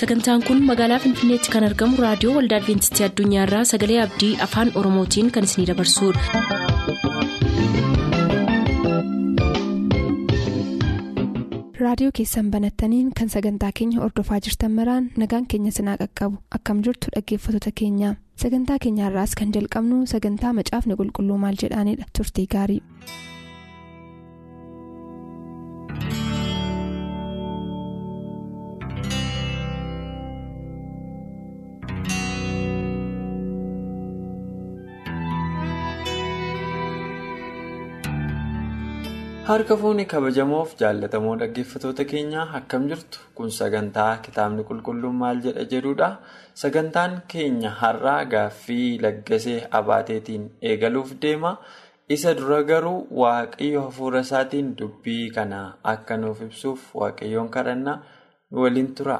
sagantaan kun magaalaa finfinneetti kan argamu raadiyoo waldaa adventistii addunyaarraa sagalee abdii afaan oromootiin kan isinidabarsudha. raadiyoo keessan banattaniin kan sagantaa keenya ordofaa jirtan maraan nagaan keenya sinaa qaqqabu akkam jirtu dhaggeeffattoota keenya sagantaa keenyaarraas kan jalqabnu sagantaa macaafni qulqulluu maal jedhaanidha turtii gaarii. Harka fuuni kabajamoof jaallatamoo dhaggeeffatoota keenyaa akkam jirtu kun sagantaa kitaabni qulqulluun maal jedha jedhudha sagantaan keenya har'aa gaaffii laggasee abaateetiin eegaluuf deema isa dura garuu waaqayyo hafuura isaatiin dubbii kana akka nuuf ibsuuf waaqayyoon kadhannaa waliin tura.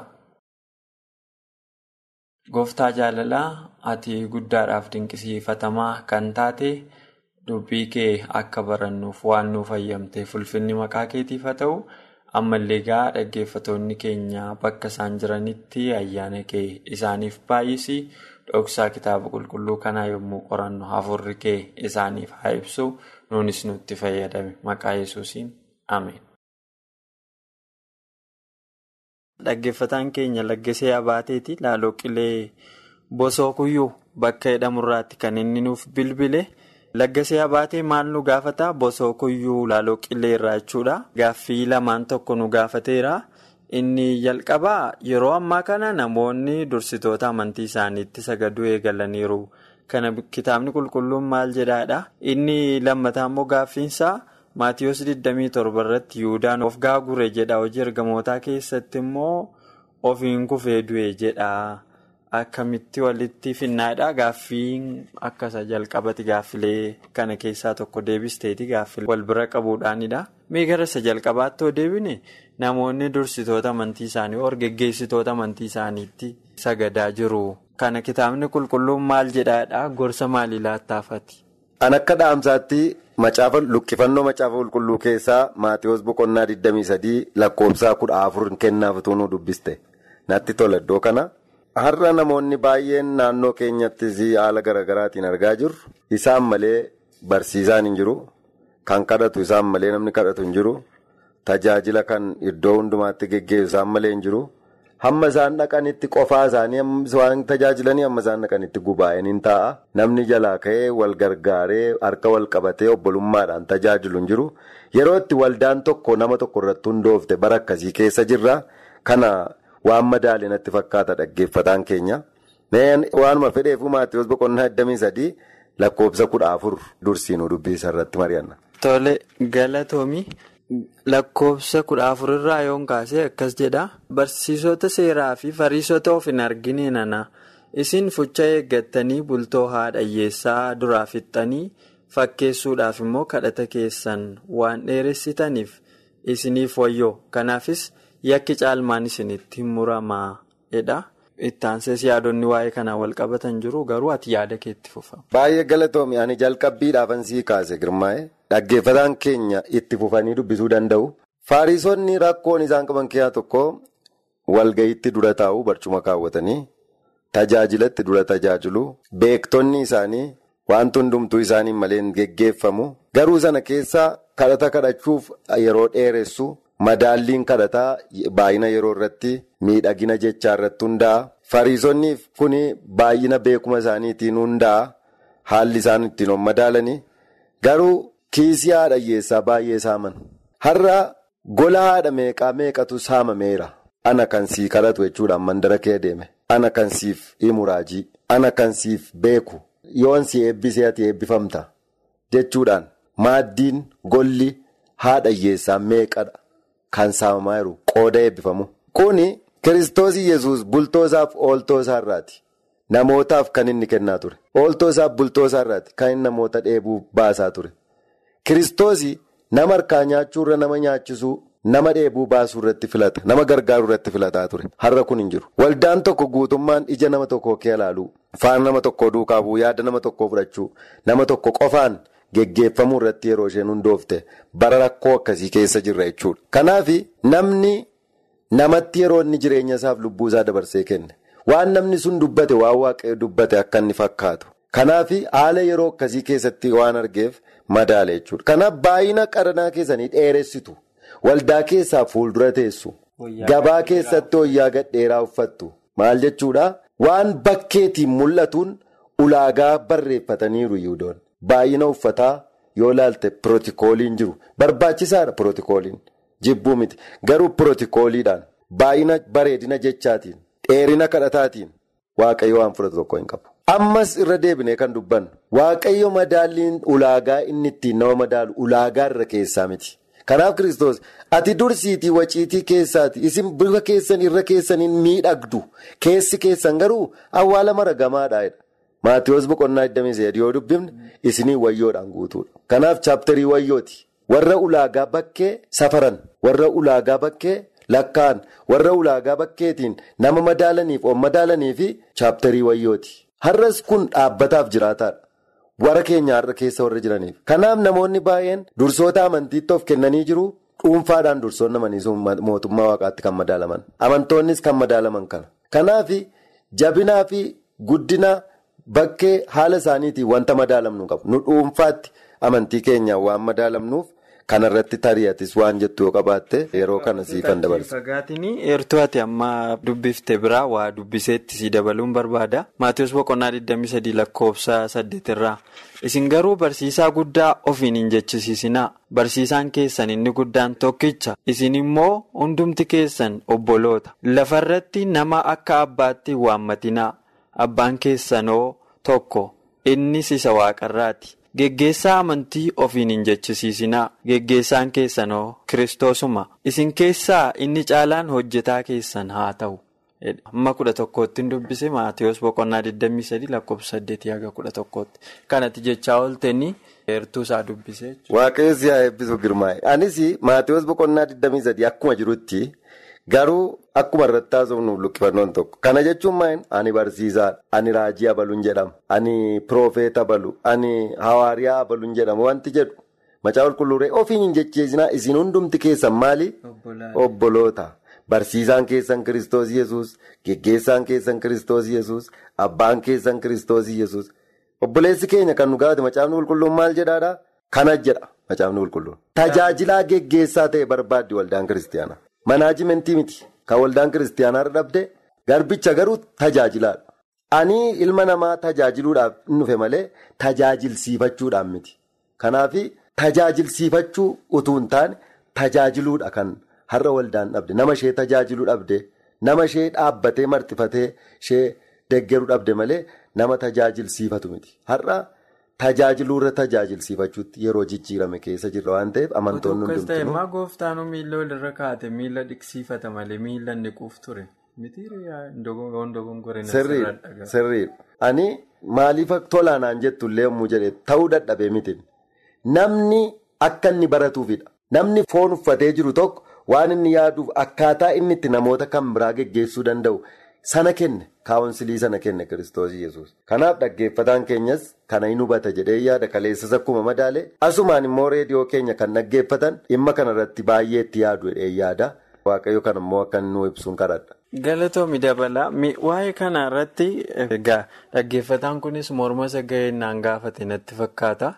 gooftaa jaalalaa ati guddaadhaaf dinqisiifatamaa kan taate. Dubbii kee akka barannuuf waan nuuf fayyamteef ulfinni maqaa keetiif haa ta'u. Ammallee gaa dhaggeeffatoonni keenya bakka isaan jiranitti ayyaana kee isaaniif baay'isi. Dhoksaa kitaaba qulqulluu kanaa yommuu qorannu hafuurri kee isaaniif haa ibsu. Nuunis nutti fayyadame. Maqaa yesuusiin. Ameen. dhaggeeffataan keenya laggasee abaateeti. Laaloo qilee bosoo kuyyuu bakka jedhamurraatti kan inni nuuf bilbile. Laggasee abaatee maal nu gaafata bosoo kuyyuu laaloo qilee irraa jechuudha. Gaaffii lamaan tokko nu gaafateera. Inni jalqabaa yeroo ammaa kana namoonni dursitoota amantii isaaniitti sagaduu eegalaniiru. Kana kitaabni qulqulluun maal jedhaadha. Inni lammataa immoo gaaffiinsaa Maatiyoos 27 irratti Yihuudaan of gaagure jedha. Hojii ergamootaa keessatti immoo ofiin kufee du'e jedha. Akkamitti walitti finnaadha gaaffiin akkasa jalqabati gaaffilee kana keessaa tokko deebisteeti gaaffilee wal bira qabuudhaanidha. Mee gara isa jalqabaatti yoo deebine namoonni dursitoota amantii isaanii yookiin geggeessitoota amantii isaaniitti sagadaa jiru. Kana kitaabni qulqulluun maal jedhaadha gorsa maalii laattaafati? An akka dhaamsaatti luqqifannoo macaafa qulqulluu keessaa Maatiyoos boqonnaa 23 lakkoofsaa 14 kennaaf utuu nu dubbiste natti tola iddoo kana. Har'a namoonni baay'een naannoo keenyattis haala garaagaraatiin argaa jirru. Isaan malee barsiisaan hin jiru. Kan kadhatu isaan malee namni kadhatu hin jiru. Tajaajila kan iddoo hundumaatti geggeessu isaan malee hin jiru. Hamma isaan dhaqanitti qofaa isaanii waan tajaajilanii hamma isaan dhaqanitti gubaa'een hin taa'a. Namni jalaa ka'ee wal gargaaree harka wal qabatee obbolummaadhaan tajaajilu hin jiru. Yeroo itti waldaan tokko nama tokko irratti hundoofte bara akkasii keessa jirra. Kana. Waan madaalee natti fakkaata dhaggeeffataan keenya. Waanuma fedheefu Maatiyoos boqonnaa 23 lakkoofsa 14 dursiinuu dubbisa irratti mari'anna. Tole galatoomii lakkoofsa 14 irraa yoon kaasee akkas jedha. Barsiisota seeraa fi fariisota of hin argine nana isin fucha eeggattanii bultoo haadha hiyyeessaa duraa fixxanii fakkeessuudhaaf immoo kadhata keessan waan dheeressitaniif isiniif wayyoo kanaafis. Yakki caalmaan isinitti muramaa jedha. Ittaansee yaadonni waa'ee kanaa wal qabatan jiru garuu ati yaada keetti fufama. Baay'ee galatoomi ani jalqabbiidhaafan sii kaase girmaa'e dhaggeeffataan keenya itti fufanii dubbisuu danda'u. Fariisonni rakkoon isaan qaban keessaa tokko walgayiitti dura taa'u barcuma kaawwatanii tajaajilatti dura tajaajilu beektonni isaanii wanti hundumtuu isaanii malee geggeeffamu garuu sana keessaa kadhata kadhachuuf yeroo dheeressu. Madaalliin kadhataa baay'ina yeroo irratti miidhagina jechaa irratti hundaa'a. Fariisonni kun baay'ina beekuma isaaniitiin hundaa'a. Haalli isaan ittiin madaalanii garuu kiisii haadha hiyyeessaa baay'ee saaman. Har'a gola haadha meeqaa meeqatu saamameera. Ana kan sii kadhatu jechuudhaan mandara kee deeme. Ana kan siif himu raajii. Ana kan siif beeku. Yoon si eebbisee ati eebbifamta jechuudhaan maaddiin golli haadha hiyyeessaa meeqadha. Kan saamamaa jiru qooda eebbifamu. Kuni kiristoos yesus bultoo isaaf ooltoo isaarraati. Namootaaf kan inni kennaa ture. Ooltoo isaaf bultoo isaarraati kan inni namoota dheebuu baasaa ture. Kiristoos nama harkaa nyaachuurra nama nyaachisuu nama dheebuu baasuu irratti filata. Nama gargaaruu irratti filataa ture. Har'a kun hin jiru. Waldaan tokko guutummaan ija nama tokkoo kee ilaaluu. Faana nama tokkoo duukaa bu'uu yaada nama tokkoo fudhachuu. Nama tokko qofaan. Geggeeffamuu irratti yeroo isheen hundoofte bara rakkoo akkasii keessa jirra jechuudha. Kanaaf namni namatti yeroo inni jireenya isaaf lubbuu isaa dabarsee kenne waan namni sun dubbate waan waaqayyo dubbate akka inni fakkaatu. Kanaaf haala yeroo akkasii keessatti waan argeef madaala jechuudha. Kanaaf baay'ina qaranaa keessanii dheeressitu waldaa keessaa fuuldura teessu gabaa keessatti wayyaa gadheeraa uffattu. Maal jechuudha? Waan bakkeetiin mul'atuun ulaagaa barreeffataniiru yihudoon baay'ina uffataa yoo laalte pirootokooliin jiru barbaachisaadha pirootokooliin. Jibbuu miti garuu pirootokooliidhaan baay'ina bareedina jechaatiin dheerina kadhataatiin waaqayyo waan fudhatu tokko hin qabu. Ammas irra deebinee kan dubbannu waaqayyo madaalliin ulaagaa inni ittiin nama madaalu ulaagaa irra keessaa miti. Kanaaf kiristoos ati dursiitii waciitii keessaati isin bifa keessan irra keessaniin miidhagdu keessi keessan garuu awwaala maragamaadha. Maatiyoos boqonnaa 23 yoo dubbifne isinii wayyoodhaan guutuudha. Kanaaf chaaptarii wayyooti. warra ulaagaa bakkee safaran warra ulaagaa bakkee lakkaa'an warra ulaagaa bakkeetiin nama madaalaniif on madaalanii fi chaaptarii wayyooti. Har'as kun dhaabbataaf jiraataadha. Warra keenya har'a keessa warra jiraniif. Kanaaf namoonni baay'een dursoota amantiitti of kennanii jiru dhuunfaadhaan dursoonni amanii mootummaa waaqaatti kan madaalaman. Amantoonnis kan madaalaman kana. Kanaaf jabinaa fi guddina bakkee haala isaaniitiin wanta madaalamnu qabu nu dhuunfaatti amantii keenyaan waan madaalamnuuf. Kanarratti tari'atis waan jettu yoo qabaatte yeroo kana siifan dabarsa. Fagaatiin eertuu ati amma dubbifte biraa waa dubbiseetti si dabaluun barbaada. Maatiyoos boqonnaa 23 lakkoofsa 8 irraa. Isin garuu barsiisaa guddaa ofiin hin jechisiisinaa. Barsiisaan keessan inni guddaan tokkicha. Isin immoo hundumti keessan obboloota. Lafarratti nama akka abbaatti waammatinaa. Abbaan keessanoo tokko. Innis isa waaqarraati. Geggeessaa amantii ofiin hin jechisiisinaa geggeessaan keessanoo kiristoosuma isin keessaa inni caalaan hojjetaa keessan haa ta'u. Amma kudha tokkootti dubbise Maatiyoos boqonnaa 23 lakkoofsa 8 haga kudha tokkootti kanatti jechaa ooltanii heertuu isaa dubbise. Waaqayyo si haa eebbisu girmaa'e. Anis Maatiyoos boqonnaa 23 akkuma jirutti garuu akkuma irratti haasofnuuf lukkifannoon tokko. Kana jechuun maal ani barsiisaadha. Ani raajii abaluun jedhama. Ani piroofeeta abalu. Ani hawaariyaa abaluun jedhama. Wanti jedhu macaa qulqulluuree ofiin hin jecheesinaa isin hundumti keessan maali? Obboloota. Barsiisaan keessan kiristoos yesus geggeessaan keessan kiristoos yesus abbaan keessan kiristoos yesus obboleessi keenya kan nu gaafate macaafni qulqulluun maal jedhaadhaa? Kana jedha macaafni qulqulluun. Tajaajilaa geggeessaa ta'e barbaaddi waldaan kiristiyaanaa. Manaajimentii miti. Kan waldaan kiristiyaanaa dhabde garbicha garuu tajaajilaadha. Ani ilma namaa tajaajiluudhaaf dhufe malee tajaajilsiifachuudhaan miti. Kanaaf tajaajilsiifachuu utuu hin taane tajaajiluudha kan har'a waldaan dhabde nama ishee tajaajiluu dhabde nama ishee dhaabbatee marxifatee ishee deggeruu dhabde malee nama tajaajilsiifatu miti. Har'a tajaajiluurra tajaajilsiifachuutti yeroo jijjiirame keessa jirra waan ta'eef amantoonni hundumtuu. Ammaa gooftaanuu miila walirra kaa'ate miila dhiqsiifata malee miila niquuf ture. Sirriidha. Ani maaliif tolaanaan jettullee yommuu jedhe ta'uu dadhabee miti. Namni akka inni baratuufidha. Namni foon uffatee jiru tokko waan inni yaaduuf akkaataa inni itti namoota kan biraa geggeessuu danda'u sana kenne kaawunsilii sana kenne kiristoos yesus Kanaaf dhaggeeffataan keenyas kana hin hubata jedhee yaada kaleessas akkuma madaale asumaan immoo reediyoo keenya kan dhaggeeffatan dhimma kanarratti baay'ee itti yaadu yaada. Waaqayyo kan immoo akka nu ibsuun kadhadha. Galatoomi dabala waa'ee kana irratti dhaggeeffataan kunis morma isa ga'ee naan gaafate natti fakkaata.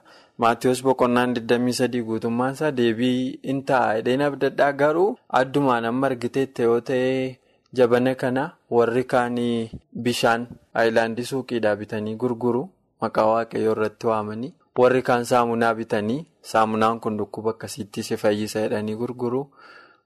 Maatiyoos boqonnaan 23 guutummaan deebii hin ta'a. Hidheen abdadhaa garuu addumaan amma argiteetti yoo ta'e jabana kana warri kaanii bishaan aayilaandii suuqiidhaa bitanii gurguru maqaa waaqayyoo irratti waamanii warri kaan saamunaa bitanii saamunaan kun dhukkuba akkasiitti si fayyisa jedhanii gurguru.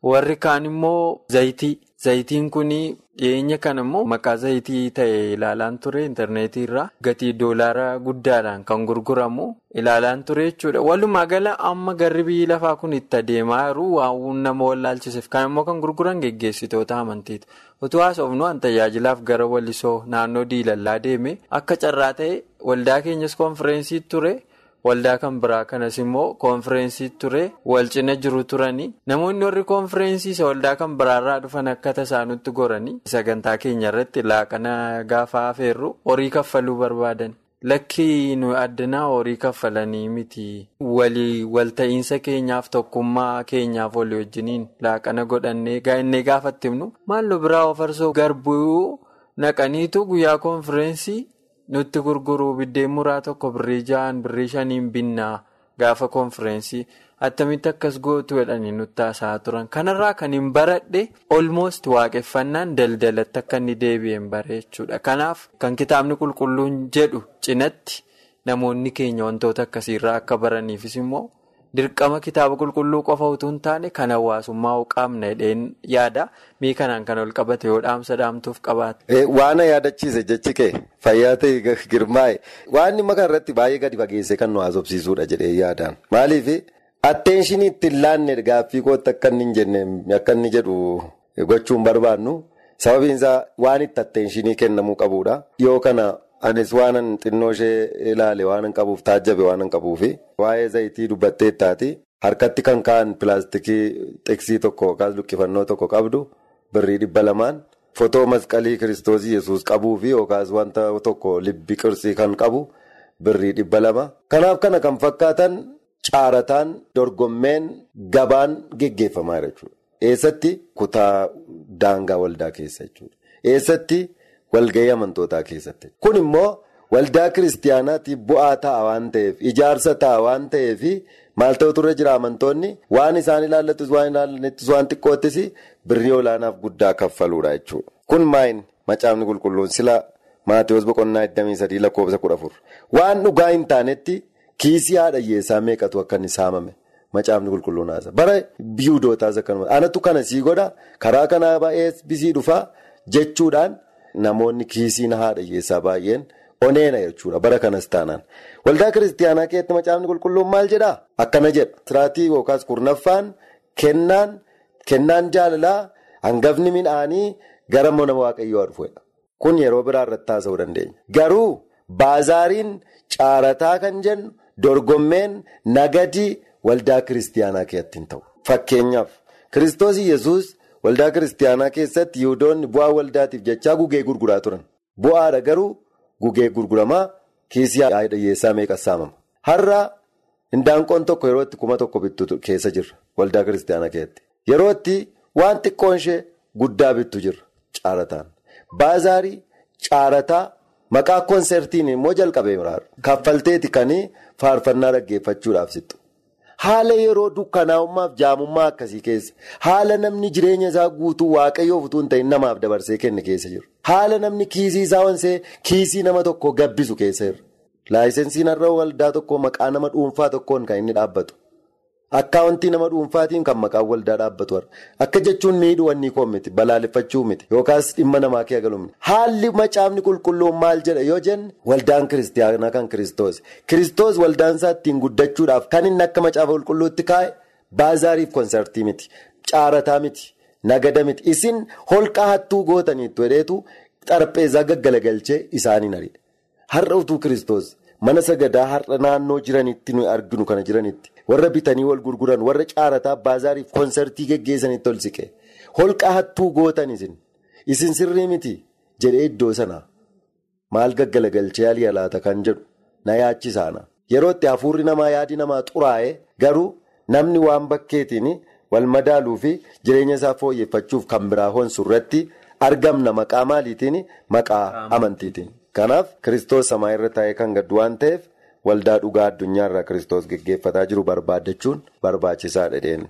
Warri kaan immoo zayitii. Zayitiin kun dhiyeenya kana immoo maqaa zayitii ta'e ilaalaan ture intarneetii irraa gatii doolaara guddaadhaan kan gurguramu ilaalaan ture jechuudha. Walumaa gala amma garri biyyi lafaa kun itti adeemaa jiru waan nama wallaalchiseef kan immoo kan gurguran geggeessitoota amantiiti. Utuu haasofnu an tajaajilaaf gara walisoo naannoo diilallaa deeme akka carraa ta'e waldaa keenyas konfireensii ture. Waldaa kan biraa kanas immoo konfireensii ture wal cina jiru turanii namoonni warri konfireensii isa waldaa kan biraarraa dhufan akka tasaanutti goranii sagantaa keenya irratti laaqana gaafa afeerru horii kaffaluu barbaadan. Lakkii nu addanaa horii kaffalanii miti. Walii walta'iinsa keenyaaf tokkummaa keenyaaf walii wajjiniin laaqana godhannee gaa'innee gaafatti himnu maallu biraa ofarsoo garbuu naqaniitu guyyaa konfireensii nutti gurguruu biddeen muraa tokko birrii ja'an birrii shaniin binnaa gaafa konfireensii attamitti akkas gootu jedhanii nutti haasa'aa turan. Kanarraa kan hin baradhe olmoost waaqeffannaan daldalatti akka inni deebi'een bareechuudha. Kanaaf kan kitaabni qulqulluun jedhu cinatti namoonni keenya wantoota akkasiirraa akka baraniifis immoo dirqama kitaaba qulqulluu qofa utuu hin taane kan hawaasummaa qaamna hidheen yaada mii kanaan kan ol qabate yoo dhaamsa dhaamtuuf qabaate. Waan yaadachiise jechi kee fayyaa ta'e girmaa'e waan dhimma kanarratti baay'ee gadi fageesse kan nu haasofsiisuudha jedhee yaadaan maaliif. Atteenshini ittiin laanne gaaffii kootti akka inni jedhu gochuun barbaannu sababiin isaa waan itti atteenshini kennamuu qabudha. Dhiyoo kana anis waanan xinnoo ishee ilaale waanan qabuuf taajjabe waanan qabuufi waa'ee zayitii dubbattee ittaati harkatti kan ka'an pilaastikii xiksii tokko yookaas luqqifannoo tokko qabdu birrii dhibba lamaan fotoo masqalii kiristoosii yesuus qabuufi yookaas wanta tokko libbi qirsii kan qabu birrii dhibba lama. Kanaaf kana kan fakkaatan. Caarataan dorgommeen gabaan geggeeffamaa jechuudha. Eessatti kutaa daangaa waldaa keessa jechuudha. Eessatti walgahii amantootaa keessatti. Kun immoo waldaa kiristaanaatiif bu'aa ta'a waan ta'eef ijaarsa ta'a waan ta'eef maal ta'utu irra jira amantoonni waan isaan ilaallattus waan ilaallattus waan xiqqoottis birrii olaanaaf guddaa kaffaluudha jechuudha. Kun maayin macaafni qulqulluun sila Maatiyus boqonnaa 23 lakkoofsa 14 waan dhugaa hin taanetti. Kiisii haadha hiyyeessaa meeqatu akka inni saamame macaafni qulqulluun haasa bara biyyootaasaa akkanuma anatu kana sii godha karaa kanaa baay'ee bisii dhufaa jechuudhaan namoonni kiisiin haadha hiyyeessaa baay'een oneena jechuudha bara kanas taanaan waldaa kiristaanaa keessatti macaafni qulqulluun maal jedhaa akkana jedha siraatii yookaas kurnaffaan kennaan kennaan jaalalaa hangafni midhaanii gara mana waaqayyoo dhufedha kun yeroo biraa irratti haasa'uu dandeenya garuu baazaariin caarataa kan jennu. Dorgommeen nagadii waldaa kiristaanaa keessatti hin ta'u. Fakkeenyaaf kiristoos yesus waldaa kiristaanaa keessatti yihudoonni bu'aa waldaatiif jechaa gugee gurguraa turan. Bu'aadha garuu gugee gurguramaa kiisii haadha hiyyeessaa meeqa saamama. Har'a indaanqoon tokko yeroo itti kuma tokko bittu keessa jirra waldaa kiristaanaa keessatti. Yeroo itti waan xiqqoon ishee guddaa bittu jirra caarataan. Baazaarii caarataa. Maqaa konsertiin immoo jalqabee muraara. Kaffalteeti kan faarfannaa dhaggeeffachuudhaaf sittu. Haala yeroo dukkanaa'ummaaf jaamummaa akkasii keessa haala namni jireenya isaa guutuu waaqayyoof utuu hin ta'in namaaf dabarsee kenne keessa jiru. Haala namni kiisii isaa wansee kiisii nama tokko gabbisu keessa jiru. Laayisensiin har'a waldaa tokko maqaa nama dhuunfaa tokkoon kan inni dhaabbatu. Akkaawuntii nama dhuunfaatiin kan maqaan waldaa dhaabbatu. Akka jechuun miidhuu wanni koo miti balaaleffachuu miti yookaas dhimma namaa kee galu miti. Haalli macaafni qulqulluun maal jedha yoo jenne waldaan kiristaanaa kan kiristoos. Kiristoos waldaan isaa ittiin guddachuudhaaf kan inni akka macaafa qulqulluutti kaa'e baazaariif konsartii miti. Caarataa miti. Nagada miti. Isin holqaa hattuu gootaniitu hedheetu xarapheezaa gaggalagalchee isaaniin ariidha. Har'a utuu kiristoos mana sagadaa har'a naannoo jiranitti nuyi arginu kana jiranitti. Warra bitanii wal gurguran warra caarataa baazaariif konsartii geggeessanitti ol siqe holqa hattuu gootan isin. Isin sirrii miti jedhee iddoo sanaa maal gaggalagalchee alii alaata kan jedhu? Na yaachisaana yeroo itti hafuurri namaa yaadi namaa xuraa'ee garuu namni waan bakkeetiin wal madaaluu fi jireenya isaa fooyyeffachuuf kan biraa honsu irratti argamna maqaa maaliitiin? Maqaa amantiitiin. kanaaf kiristoos samaa irra taa'ee kan gaddu waan ta'eef. Waldaa dhugaa addunyaa irraa kiristoos geggeeffataa jiru barbaaddachuun barbaachisaadha dheen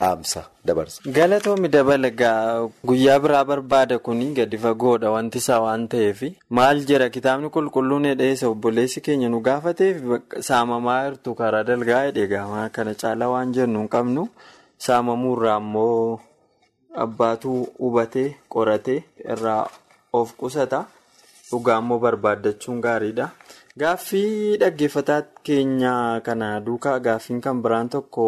dhaamsa dabarsa. Galatoomi dabala guyyaa biraa barbaada kuni gadi fagoodha wanti isaa waan ta'eef maal jira? Kitaabni qulqulluun hedheessa obboleessi keenya nu gaafateef saamamaa jirtu karaa dalgaa hedheegamaa kana caalaa waan jennu hin qabnu. Saamamuurraa immoo abbaatu hubatee qoratee irraa of qusata dhugaa immoo barbaaddachuun gaariidha. Gaaffii dhaggeeffataa keenya kana duukaa gaaffiin kan biraan tokko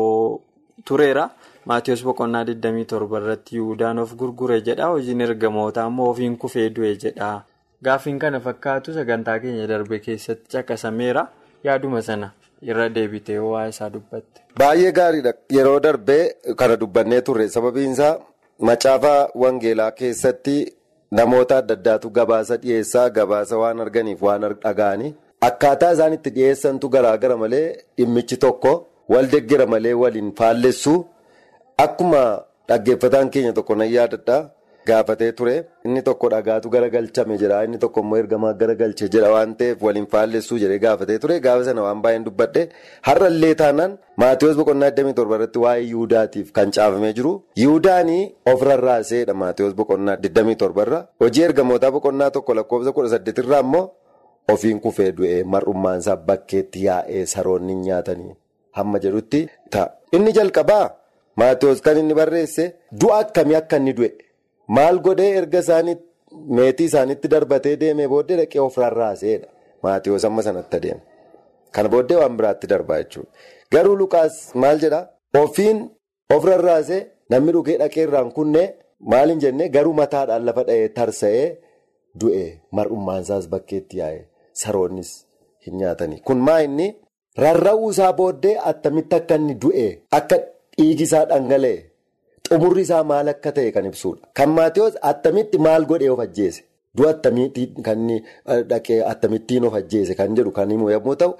tureera. Maatiyus Boqonnaa 27 irratti Yihuudaan of gurgure jedha. Hojiin ergamootaa immoo ofiin kufee du'e jedha. Gaaffiin kana fakkaatu sagantaa keenya darbe keessatti caqasameera. Yaaduma sana irra deebitee waa isaa dubbatte. Baay'ee gaariidha. Yeroo darbee kana dubbannee turre sababiin isaa macaafa wangeelaa keessatti namoota adda addaatu gabaasa dhiyeessaa gabaasa waan arganiif waan dhaga'anii. akkaataa isaan itti dhiyeessantu garaagara malee dhimmichi tokko wal deggera malee waliin faallessu akkuma dhaggeeffataan keenya tokko nan yaadadha. Gaafatee ture. Inni tokko dhagaatu garagalchame jira. Inni tokko immoo ergamaa garagalche jira. Waan ta'eef waliin faallessuu jedhee gaafatee ture. Gaafa sana waan baay'een dubbadhe har'allee taanaan Maatiyoos boqonnaa 27 irratti waa'ee Yihudaatiif kan caafamee jiru. Yihudaanii of rarraaseedha Maatiyoos boqonnaa 27 irra. Hojii ergamootaa boqonnaa tokko lakkoofsa 18 irraa immoo ofiin kufee du'ee mar'ummaansaa bakkeetti yaa'ee saroonni nyaatanii hamma jedhutti ta'a. Inni jalqabaa? Maatiyoos kan inni barreesse du'a akkamii akka inni du'e. Maal godhee erga isaanii meetii isaaniitti darbatee deemee booddee dhaqee of rarraaseedha. Maatiyoos amma sanatti adeema. Kana booddee waan biraatti darbaa jechuudha. Garuu Lukaas maal jedhaa? Ofiin of rarraasee namni dhugee dhaqee irraan kunnee maal hin jennee garuu mataadhaan lafa dha'ee tarsa'ee du'e mar'ummaansaas bakkeetti yaa'e saroonnis hin nyaatanii. Kun maa inni rarra'uu isaa booddee attamitti akka inni du'e akka dhiigisaa dhangala'e. Xumurri isaa maal akka ta'e kan ibsudha. Kan Maatiyoos attamitti maal godhee of ajjeese? Du'a attamitti kan dhaqee attamittiin of ajjeese kan jedhu kan himu yommuu ta'u,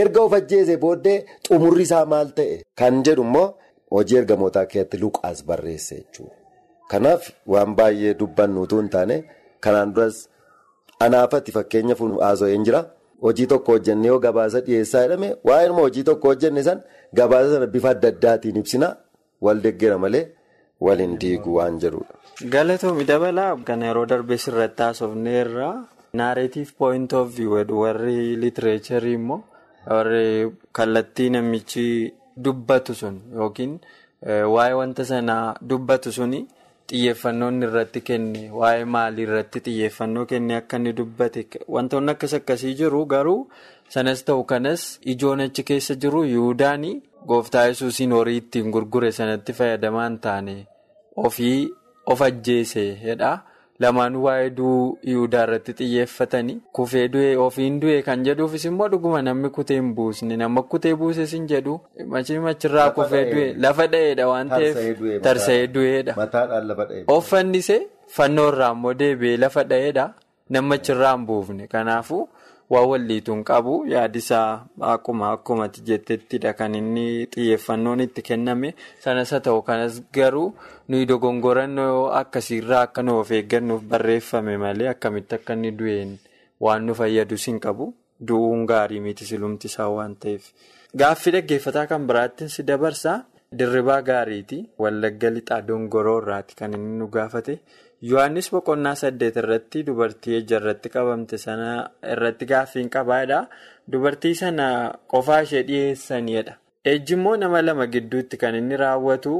erga of ajjeese booddee xumurri isaa maal ta'e kan jedhu immoo hojii ergamootaa keessatti Luqaas barreesse jechuudha. Kanaaf waan baay'ee dubbannu utuu hin taane kanaan duras anaafatti fakkeenya haasa'een jira. Hojii tokko hojjennee yoo gabaasa dhiyeessaa jedhame waa'ee hojii tokko hojjenne san gabaasa sana bifa adda addaatiin ibsina wal deggera malee. Waliin diiguu waan jedhudha. Galatoomii dabalaa kan yeroo darbee sirratti haasofne irraa naareetiif point of view warri litireecharii immoo warri kallattii namichi dubbatu sun yookiin waa'ee wanta sanaa dubbatu suni xiyyeeffannoon irratti kenne waa'ee maalii irratti xiyyeeffannoo kenne akka inni dubbate wantoonni akkas akkasii jiru garuu sanas ta'u kanas ijoon achi keessa jiru yihudaanii. Gooftaa yesuusiin horii ittiin gurgure sanatti fayyadamaan taane ofii of ajjeese jedha. Lamaan waa'ee du'uu Yihudaa irratti xiyyeeffatanii kufee du'e ofiin du'e kan jedhuufis immoo dhuguma namni kutee hin buusne nama kutee buuses hin jedhu machii machirraa kufee du'e lafa dha'eedha waan ta'eef tarsa'ee du'eedha. Of fannise fannoo irraa immoo deebi'ee lafa dha'eedha nama achirraa hin buufne kanaafuu. Waan walliituun qabu yaadisaa akkuma akkumatti jettettidha kan inni xiyyeeffannoon itti kenname sanas haa ta'u kanas garuu nuyi dogongorannoo akkasiirraa akka nu of eeggannuuf barreeffame malee akkamitti akka inni du'een waan nu fayyadus hin qabu du'uun gaarii miti silumti isaa waan ta'eef. Gaaffii dhaggeeffataa kan biraattiin si dabarsaa dirribaa gaariiti wallagga lixaa dongoroo irraati kan inni nu gaafate. Yohaannis boqonnaa saddeet irratti dubartii ejja irratti qabamte sana irratti gaaffiin qabaadha. Dubartii sana qofaa ishee dhiyeessanidha. Ejji immoo nama lama gidduutti kan inni raawwatu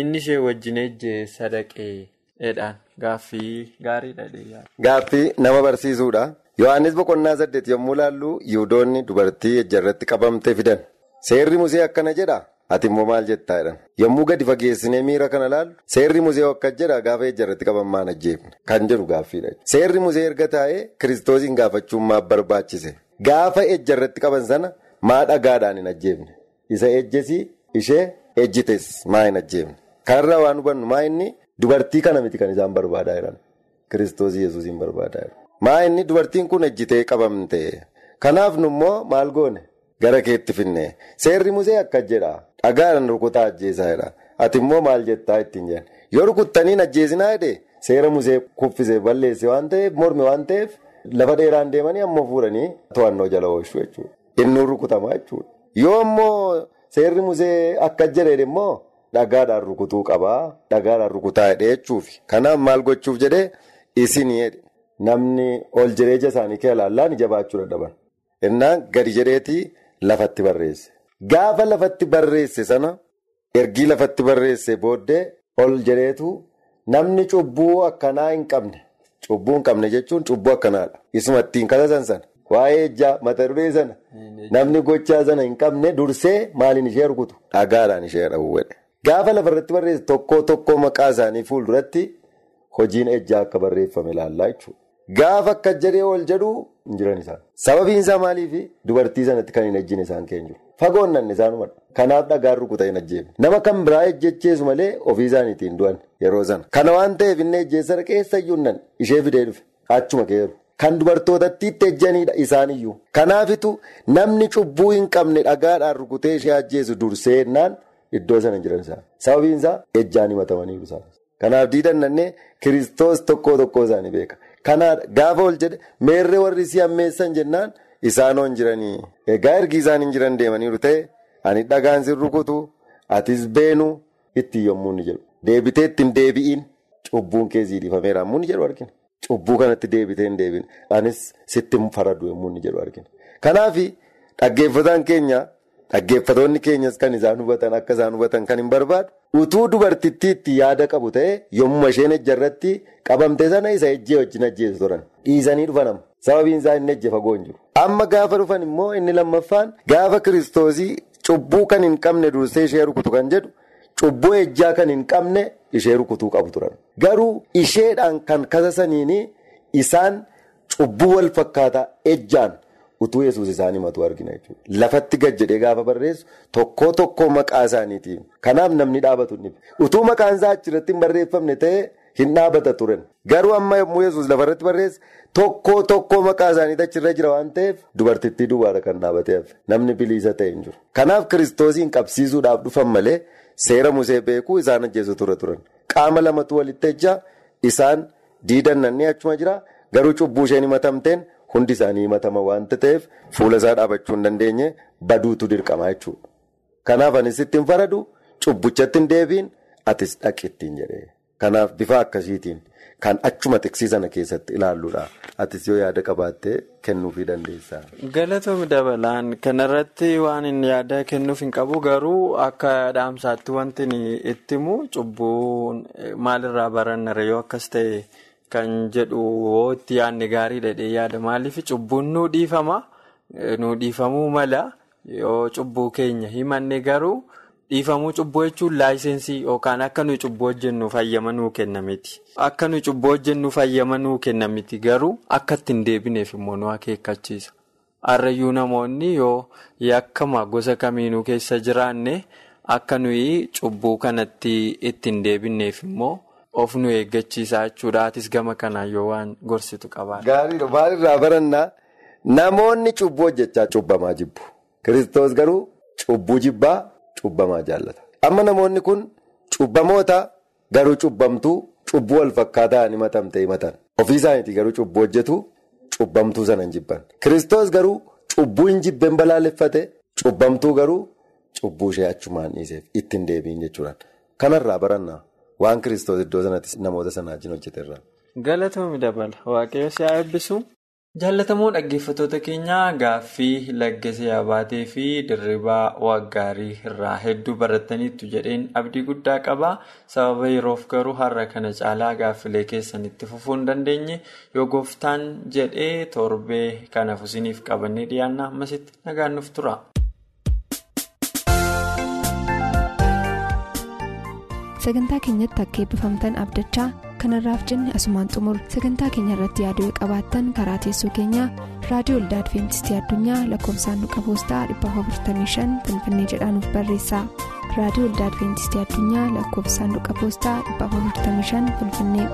inni ishee wajjin ejjee sadaqeedhaan gaaffii gaariidha. Gaaffii nama barsiisuudha. Yohaannis boqonnaa saddeet yommuu ilaallu yihudoonni dubartii ejja irratti qabamte fidan. Seerri musee akkana jedha. Ati immoo maal jettaa jedhan yommuu gadi fageessinee miira kana laallu seerri musee akka jedha gaafa ejja irratti qabamaan ajjeefne? Kan jedhu gaaffiidha. Seerri musee erga taa'ee kiristoosiin gaafachuun maaf barbaachise. Gaafa ejja irratti qaban sana maa dhagaadhaan hin ajjeefne? Isa ejjesii ishee ejjites maa hin ajjeefne? Kanarraa waan hubannu maa inni? Dubartii kana miti kan isaan barbaadaa jiran. Kiristoosii yesuusiin barbaadaa jiran. Maa inni dubartiin kun ejjitee qabamte kanaaf nu immoo maal goone? Gara keetti finne seerri musee akka jedha. Dhagaadhaan rukutaa ajjeesaa jira. Ati immoo maal jettaa ittiin jedhan. Yoo rukuttaniin ajjeesinaa jedhee seera musee kuffisee balleesse waan ta'eef morme waan ta'eef lafa dheeraan deemanii ammoo fuudhanii to'annoo jala oolchuu jechuudha. Inni rukutamaa jechuudha. Yoo immoo seerri musee akka jedhee immoo dhagaadhaan rukutuu qabaa. Dhagaadhaan rukutaa jedhee jechuufi. Kanaaf maal gochuuf jedhee isinii jedhe. Namni ol jireenya isaanii kee ilaallaan ija baachuu dadhaban. Innaan gadi jedheetii lafatti barreesse. Gaafa lafatti barreesse sana ergii lafatti barreesse booddee ol jedheetu namni cubbuu akkanaa hin qabne cubbuu hin qabne jechuun cubbuu akkanaadha. Isuma ittiin katasan sana waa'ee ejjaa mata duree sana namni gochaa sana hin qabne dursee maaliin ishee rukutu dhagaadhaan ishee dhawwadhe. Gaafa lafarratti barreesse tokko tokko maqaa isaanii fuulduratti hojiin ejjaa akka barreeffame ilaallaa jechuudha. Gaafa akka jedhee ol jedhu hin jiran isaan. Sababiin isaa maaliifi dubartii sanatti kan hin ejjine isaan keenya jiru. Fagoon nanne isaanumadha. Kanaaf dhagaan rukuta hin ajjeefne. Nama kan biraa ejjecheesu malee ofii isaaniitiin du'an yeroo sana. Kana waan ta'eef inni ejjeessa keessa iyyuu nan ishee fidee dhufe. Achuma keeru. kan dubartootatti ejjanidha isaaniyyuu. Kanaafitu namni cubbuu hin qabne dhagaadhaan rukutee ishee ajjeesu dursee jennaan iddoo sana jiran isaa. Sababiin isaa ejjaan himatamaniiru isaanis. Kanaaf diidannannee kiristoos tokkoo tokkoo isaanii beeka. Kanaaf gaafa ol jedhe meerree warri si ammeessan jennaan isaanoo hin jiranii. Egaa ergi isaan hin jiran deemaniiru ta'e ani dhagaan sin rukutu atis beenu itti yommuu ni jedhu. Deebitee ittiin deebi'iin cubbuun kee ziidhifameera yommuu ni jedhu argina. Cubbuu kanatti deebitee hin deebiin anis sitti faradu yommuu ni jedhu argina. Kanaaf dhaggeeffataan keenya dhaggeeffatoonni keenyas kan isaan hubatan akka isaan hubatan kan hin barbaadu. Utuu dubartittiitti yaada qabu ta'e yommuu isheen ejja irratti qabamte sana isa ejjee wajjin ajjeesu turan. Dhiisanii dhufanama. Sababiin isaa inni ejje fagoo hin jiru. Amma gaafa dhufan immoo inni lammaffaan gaafa kiristoosii cubbuu kan hin qabne dursee ishee rukutu kan jedhu cubbuu ejjaa kan hin qabne ishee rukutuu qabu turan. Garuu isheedhaan kan kasasaniini isaan cubbuu wal fakkaataa ejjaan. utuu yesus isaan himatu argina jechuudha. Lafatti gad jedhee gaafa barreessu tokkoo tokkoo maqaa isaaniitiin. Kanaaf namni dhaabatu Utuu maqaan isaa achirratti hin barreeffamne ta'e hin dhaabata turan. Garuu amma yommuu yesus lafarratti barreesse tokkoo tokkoo maqaa isaaniitu achirra jira waan ta'eef dubartittii duwwaadha kan dhaabateef namni biliisa ta'e hin jiru. Kanaaf kiristoosiin qabsiisuudhaaf dhufan malee seera musee beekuu isaan ajjeesu ture turan. Qaama lamatu walitti ejjaa isaan diidannannee achuma jira garuu cubbuu isheen himatamteen. Hundi isaanii himatama waanta ta'eef fuula isaa dhaabachuu hin dandeenye baduutu dirqamaa jechuudha. Kanaaf anis ittiin faradu cubbuchatti hin deebiin atis dhaqi ittiin jedhee. Kanaaf bifa akkasiitiin kan achuma tiksii sana keessatti ilaalluudha. Atis yoo yaada qabaattee kennuufii dandeessaa. Galatoomii dabalaan kanarratti waan inni yaada kennuuf hin qabu garuu akka dhaamsaatti wanti itti himu cubbuun maalirraa baranna yoo akkas ta'e. Kan jedhu itti yaadne gaarii dhedhee yaada maaliif cubbuun nuu dhiifama nuu dhiifamuu mala yoo cubbuu keenya himanne garuu dhiifamuu cubbuu jechuun laayisensii yookaan akka nuyi cubbuu hojjennuuf hayyama nuu kennamiti. Akka nuyi cubbuu hojjennuuf hayyama nuu kennamiti garuu akka ittiin deebineef immoo nu akeekkachiisa. Harrayyuu namoonni yoo yakkama gosa kamiinuu keessa jiraanne akka nuyi cubbuu kanatti ittiin deebineef immoo. Of nu eeggachiisaa jechuudha. Atis gama kanaan yoo waan gorsitu qabaadha. Gaariidha. Maalirraa barannaa namoonni cubbuu hojjechaa cubbamaa jibbu. Kiristoos garuu cubbuu jibbaa cubbamaa jaallata. Amma namoonni kun cubbamoota garuu cubbamtuu cubbuu wal fakkaataa himatamte himatan. Ofii isaaniitii garuu cubbuu hojjetu cubbamtuu sana hin jibban. Kiristoos garuu cubbuu hin jibben balaaleffate cubbamtuu garuu cubbuu ishee achumaan dhiiseef ittiin deebiin jechuudha. Kanarraa barannaa. Waan kiristoos iddoo sanatti namoota sana wajjin hojjeterra. Galatoomii dabala. Waaqayyo si haa eebbisu. Jaallatamoo dhaggeeffattoota keenyaa gaaffii laggasee abaatee fi dirribaa waggaarii irraa hedduu barataniitu jedheen abdii guddaa qaba. Sababa yeroof garuu har'a kana caalaa gaaffilee keessanitti fufuu hin dandeenye yoo gooftaan jedhee torbee kanaaf isiniif qabannee dhiyaanna ammasitti nagaan nuuf tura. sagantaa keenyatti akka eebbifamtan abdachaa kanarraaf jenne asumaan xumur sagantaa keenya irratti yaaduu qabaattan karaa teessoo keenyaa raadiyoo olda adventistii addunyaa lakkoofsaanduqa poostaa 455 finfinnee jedhaanuf barreessa raadiyoo olda adventistii addunyaa lakkoofsaanduqa poostaa 455 finfinnee.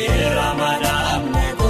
Seera madaa mne.